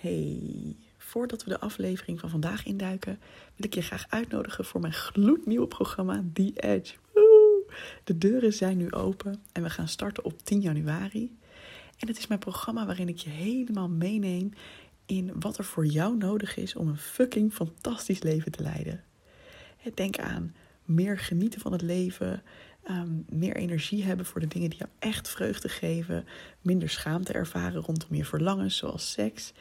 Hey, voordat we de aflevering van vandaag induiken, wil ik je graag uitnodigen voor mijn gloednieuwe programma The Edge. De deuren zijn nu open en we gaan starten op 10 januari. En het is mijn programma waarin ik je helemaal meeneem in wat er voor jou nodig is om een fucking fantastisch leven te leiden. Denk aan meer genieten van het leven, ehm, meer energie hebben voor de dingen die jou echt vreugde geven, minder schaamte ervaren rondom je verlangens, zoals seks,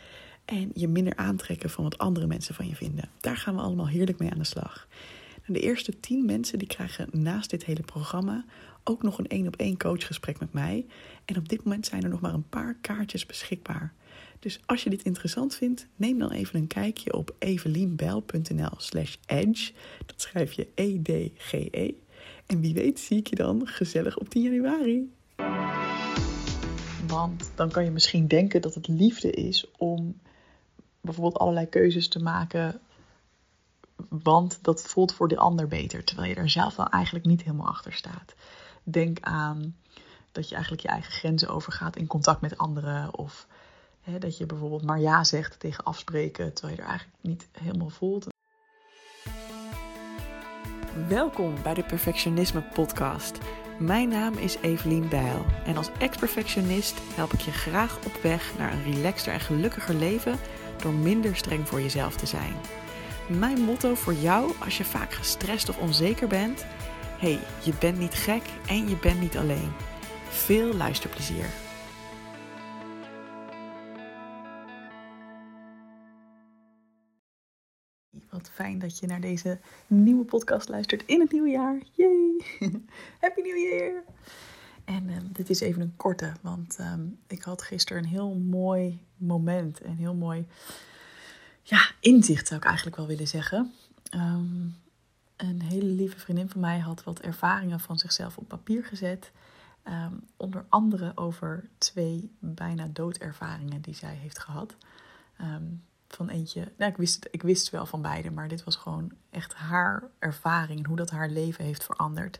en je minder aantrekken van wat andere mensen van je vinden. Daar gaan we allemaal heerlijk mee aan de slag. De eerste tien mensen die krijgen naast dit hele programma ook nog een één op één coachgesprek met mij. En op dit moment zijn er nog maar een paar kaartjes beschikbaar. Dus als je dit interessant vindt, neem dan even een kijkje op evelienbel.nl slash edge. Dat schrijf je E-D-G-E. -E. En wie weet zie ik je dan gezellig op 10 januari. Want dan kan je misschien denken dat het liefde is om bijvoorbeeld allerlei keuzes te maken. Want dat voelt voor de ander beter. Terwijl je er zelf wel eigenlijk niet helemaal achter staat. Denk aan dat je eigenlijk je eigen grenzen overgaat in contact met anderen. Of hè, dat je bijvoorbeeld maar ja zegt tegen afspreken. Terwijl je er eigenlijk niet helemaal voelt. Welkom bij de Perfectionisme Podcast. Mijn naam is Evelien Bijl en als ex-perfectionist help ik je graag op weg naar een relaxter en gelukkiger leven door minder streng voor jezelf te zijn. Mijn motto voor jou als je vaak gestrest of onzeker bent: hey, je bent niet gek en je bent niet alleen. Veel luisterplezier. Wat fijn dat je naar deze nieuwe podcast luistert in het nieuwe jaar. Yay! Happy New Year! En um, dit is even een korte, want um, ik had gisteren een heel mooi moment. Een heel mooi ja, inzicht zou ik eigenlijk wel willen zeggen. Um, een hele lieve vriendin van mij had wat ervaringen van zichzelf op papier gezet. onder andere over twee bijna doodervaringen die zij heeft gehad van eentje. Nou, ik wist, ik wist wel van beide, maar dit was gewoon echt haar ervaring hoe dat haar leven heeft veranderd.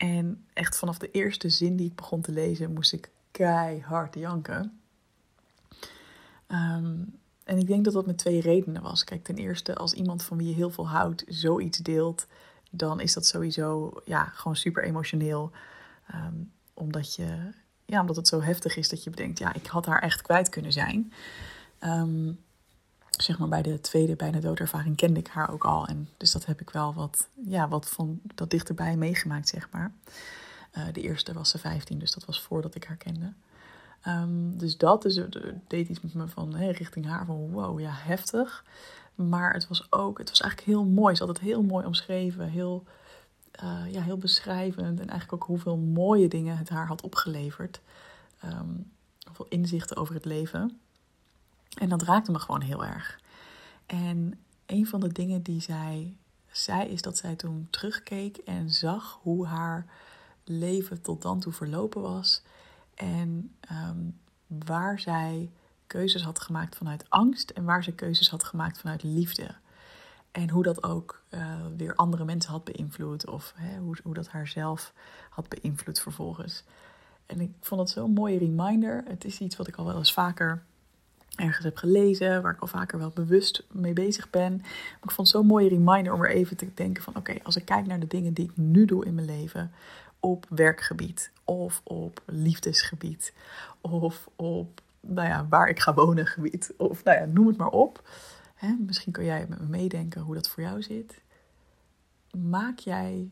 En echt vanaf de eerste zin die ik begon te lezen, moest ik keihard janken. Um, en ik denk dat dat met twee redenen was. Kijk, ten eerste, als iemand van wie je heel veel houdt zoiets deelt, dan is dat sowieso ja, gewoon super emotioneel. Um, omdat, je, ja, omdat het zo heftig is dat je bedenkt, ja, ik had haar echt kwijt kunnen zijn. Um, zeg maar bij de tweede bijna doodervaring kende ik haar ook al. En dus dat heb ik wel wat, ja, wat van dat dichterbij meegemaakt, zeg maar. Uh, de eerste was ze 15, dus dat was voordat ik haar kende. Um, dus dat dus, deed iets met me van richting haar van wow, ja, heftig. Maar het was ook, het was eigenlijk heel mooi. Ze had het heel mooi omschreven, heel, uh, ja, heel beschrijvend. En eigenlijk ook hoeveel mooie dingen het haar had opgeleverd. Um, hoeveel inzichten over het leven. En dat raakte me gewoon heel erg. En een van de dingen die zij zei, is dat zij toen terugkeek en zag hoe haar leven tot dan toe verlopen was. En um, waar zij keuzes had gemaakt vanuit angst en waar ze keuzes had gemaakt vanuit liefde. En hoe dat ook uh, weer andere mensen had beïnvloed of hè, hoe, hoe dat haar zelf had beïnvloed vervolgens. En ik vond het zo'n mooie reminder. Het is iets wat ik al wel eens vaker ergens heb gelezen, waar ik al vaker wel bewust mee bezig ben. Maar ik vond het zo'n mooie reminder om er even te denken van oké, als ik kijk naar de dingen die ik nu doe in mijn leven, op werkgebied of op liefdesgebied of op nou ja, waar ik ga wonen gebied of nou ja, noem het maar op. Hè, misschien kun jij met me meedenken hoe dat voor jou zit. Maak jij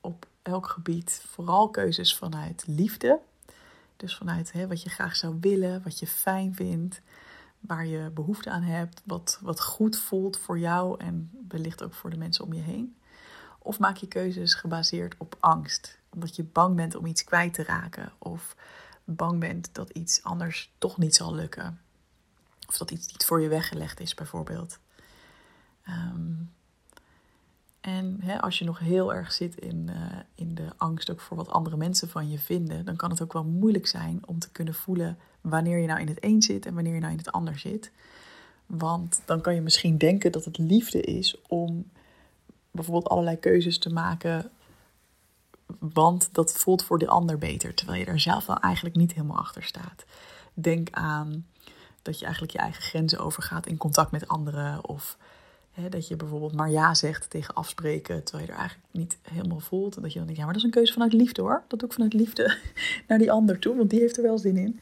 op elk gebied vooral keuzes vanuit liefde dus vanuit hè, wat je graag zou willen, wat je fijn vindt, waar je behoefte aan hebt, wat, wat goed voelt voor jou en wellicht ook voor de mensen om je heen. Of maak je keuzes gebaseerd op angst, omdat je bang bent om iets kwijt te raken of bang bent dat iets anders toch niet zal lukken. Of dat iets niet voor je weggelegd is, bijvoorbeeld. Um, en hè, als je nog heel erg zit in, uh, in de angst ook voor wat andere mensen van je vinden, dan kan het ook wel moeilijk zijn om te kunnen voelen wanneer je nou in het een zit en wanneer je nou in het ander zit. Want dan kan je misschien denken dat het liefde is om bijvoorbeeld allerlei keuzes te maken, want dat voelt voor de ander beter, terwijl je er zelf wel eigenlijk niet helemaal achter staat. Denk aan dat je eigenlijk je eigen grenzen overgaat in contact met anderen. Of dat je bijvoorbeeld maar ja zegt tegen afspreken, terwijl je er eigenlijk niet helemaal voelt. En dat je dan denkt, ja, maar dat is een keuze vanuit liefde hoor. Dat doe ik vanuit liefde naar die ander toe, want die heeft er wel zin in.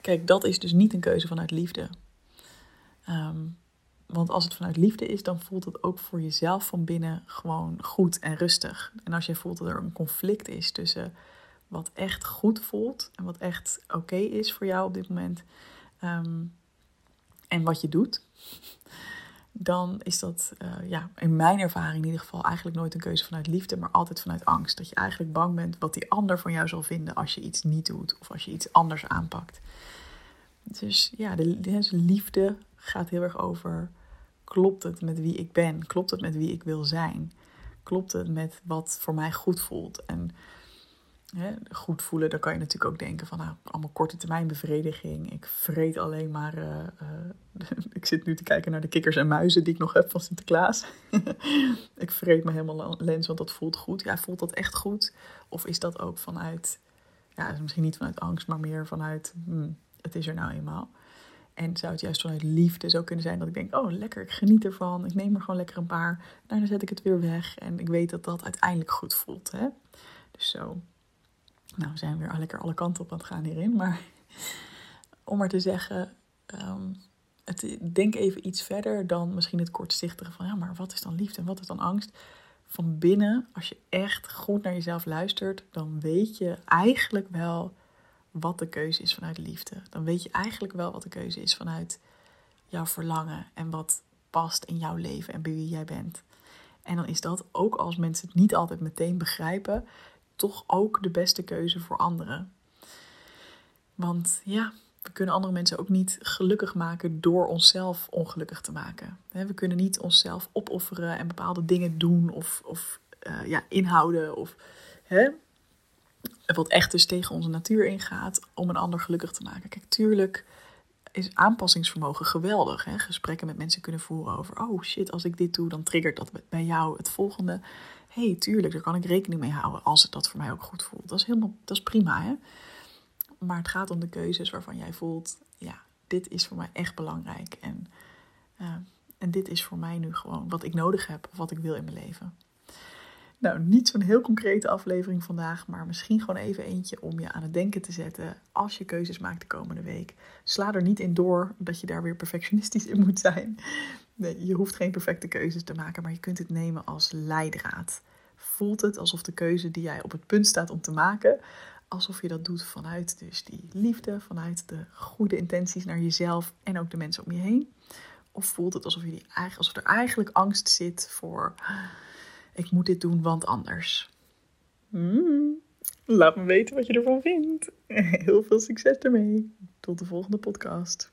Kijk, dat is dus niet een keuze vanuit liefde. Ehm, want als het vanuit liefde is, dan voelt het ook voor jezelf van binnen gewoon goed en rustig. En als je voelt dat er een conflict is tussen wat echt goed voelt en wat echt oké is voor jou op dit moment ehm, en wat je doet, dan is dat uh, ja, in mijn ervaring in ieder geval eigenlijk nooit een keuze vanuit liefde, maar altijd vanuit angst. Dat je eigenlijk bang bent wat die ander van jou zal vinden als je iets niet doet of als je iets anders aanpakt. Dus ja, de, de liefde gaat heel erg over: klopt het met wie ik ben? Klopt het met wie ik wil zijn? Klopt het met wat voor mij goed voelt? En hè, goed voelen, dan kan je natuurlijk ook denken van nou, allemaal korte termijn bevrediging. Ik vreet alleen maar. Uh, uh, ik zit nu te kijken naar de kikkers en muizen die ik nog heb van Sinterklaas. ik vreet me helemaal lens, want dat voelt goed. Ja, voelt dat echt goed? Of is dat ook vanuit, ja, misschien niet vanuit angst, maar meer vanuit, hmm, het is er nou eenmaal. En zou het juist vanuit liefde zo kunnen zijn dat ik denk: oh, lekker, ik geniet ervan. Ik neem er gewoon lekker een paar. Daarna zet ik het weer weg. En ik weet dat dat uiteindelijk goed voelt. Hè? Dus zo. Nou, we zijn weer lekker alle kanten op aan het gaan hierin. Maar om maar te zeggen, um, het, denk even iets verder dan misschien het kortzichtige van ja, maar wat is dan liefde en wat is dan angst? Van binnen, als je echt goed naar jezelf luistert, dan weet je eigenlijk wel wat de keuze is vanuit liefde. Dan weet je eigenlijk wel wat de keuze is vanuit jouw verlangen en wat past in jouw leven en bij wie jij bent. En dan is dat, ook als mensen het niet altijd meteen begrijpen, toch ook de beste keuze voor anderen. Want ja, we kunnen andere mensen ook niet gelukkig maken door onszelf ongelukkig te maken. We kunnen niet onszelf opofferen en bepaalde dingen doen of, of uh, ja, inhouden of hè, wat echt dus tegen onze natuur ingaat om een ander gelukkig te maken. Kijk, tuurlijk is aanpassingsvermogen geweldig. Hè? Gesprekken met mensen kunnen voeren over, oh shit, als ik dit doe, dan triggert dat bij jou het volgende. Hey, tuurlijk, daar kan ik rekening mee houden als het dat voor mij ook goed voelt. Dat is helemaal, dat is prima, hè. Maar het gaat om de keuzes waarvan jij voelt, ja, dit is voor mij echt belangrijk. En, uh, en dit is voor mij nu gewoon wat ik nodig heb of wat ik wil in mijn leven. Nou, niet zo'n heel concrete aflevering vandaag, maar misschien gewoon even eentje om je aan het denken te zetten als je keuzes maakt de komende week. Sla er niet in door dat je daar weer perfectionistisch in moet zijn. Je hoeft geen perfecte keuzes te maken, maar je kunt het nemen als leidraad. Voelt het alsof de keuze die jij op het punt staat om te maken, alsof je dat doet vanuit dus die liefde, vanuit de goede intenties naar jezelf en ook de mensen om je heen? Of voelt het alsof, je die, alsof er eigenlijk angst zit voor ik moet dit doen, want anders. Hmm. Laat me weten wat je ervan vindt. Heel veel succes ermee. Tot de volgende podcast.